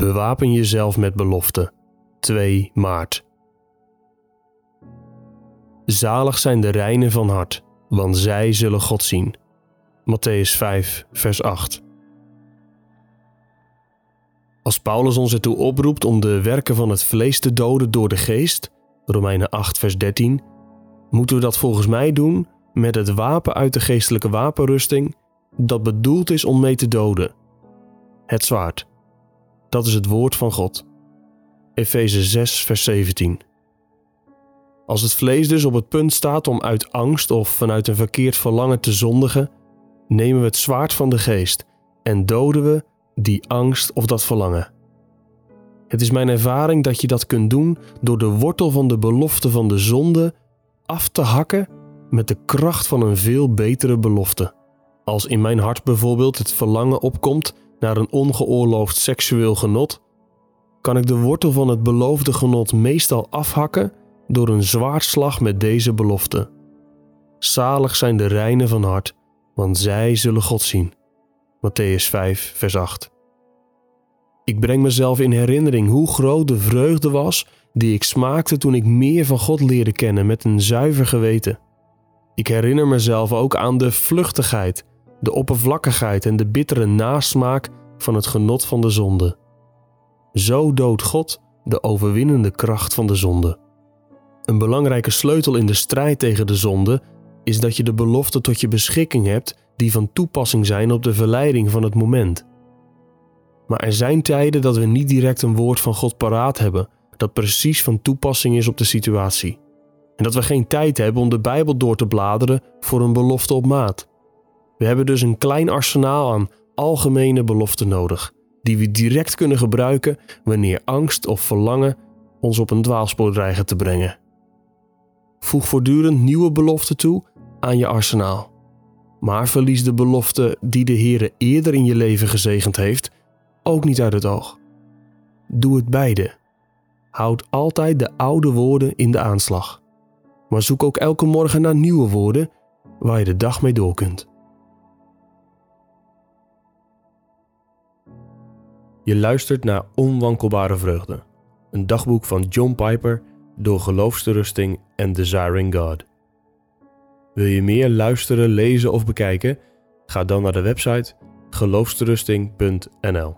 Bewapen jezelf met belofte. 2 maart. Zalig zijn de reinen van hart, want zij zullen God zien. Matthäus 5, vers 8. Als Paulus ons ertoe oproept om de werken van het vlees te doden door de geest, Romeinen 8, vers 13, moeten we dat volgens mij doen met het wapen uit de geestelijke wapenrusting dat bedoeld is om mee te doden. Het zwaard. Dat is het woord van God. Efeze 6, vers 17. Als het vlees dus op het punt staat om uit angst of vanuit een verkeerd verlangen te zondigen, nemen we het zwaard van de geest en doden we die angst of dat verlangen. Het is mijn ervaring dat je dat kunt doen door de wortel van de belofte van de zonde af te hakken met de kracht van een veel betere belofte. Als in mijn hart bijvoorbeeld het verlangen opkomt naar een ongeoorloofd seksueel genot, kan ik de wortel van het beloofde genot meestal afhakken door een zwaardslag met deze belofte. Zalig zijn de reinen van hart, want zij zullen God zien. Matthäus 5, vers 8. Ik breng mezelf in herinnering hoe groot de vreugde was die ik smaakte toen ik meer van God leerde kennen met een zuiver geweten. Ik herinner mezelf ook aan de vluchtigheid, de oppervlakkigheid en de bittere nasmaak van het genot van de zonde. Zo doodt God de overwinnende kracht van de zonde. Een belangrijke sleutel in de strijd tegen de zonde is dat je de beloften tot je beschikking hebt die van toepassing zijn op de verleiding van het moment. Maar er zijn tijden dat we niet direct een woord van God paraat hebben dat precies van toepassing is op de situatie. En dat we geen tijd hebben om de Bijbel door te bladeren voor een belofte op maat. We hebben dus een klein arsenaal aan algemene beloften nodig, die we direct kunnen gebruiken wanneer angst of verlangen ons op een dwaalspoor dreigen te brengen. Voeg voortdurend nieuwe beloften toe aan je arsenaal. Maar verlies de belofte die de Heere eerder in je leven gezegend heeft ook niet uit het oog. Doe het beide. Houd altijd de oude woorden in de aanslag. Maar zoek ook elke morgen naar nieuwe woorden waar je de dag mee door kunt. Je luistert naar Onwankelbare Vreugde, een dagboek van John Piper door Geloofsterusting en Desiring God. Wil je meer luisteren, lezen of bekijken? Ga dan naar de website geloofsterusting.nl.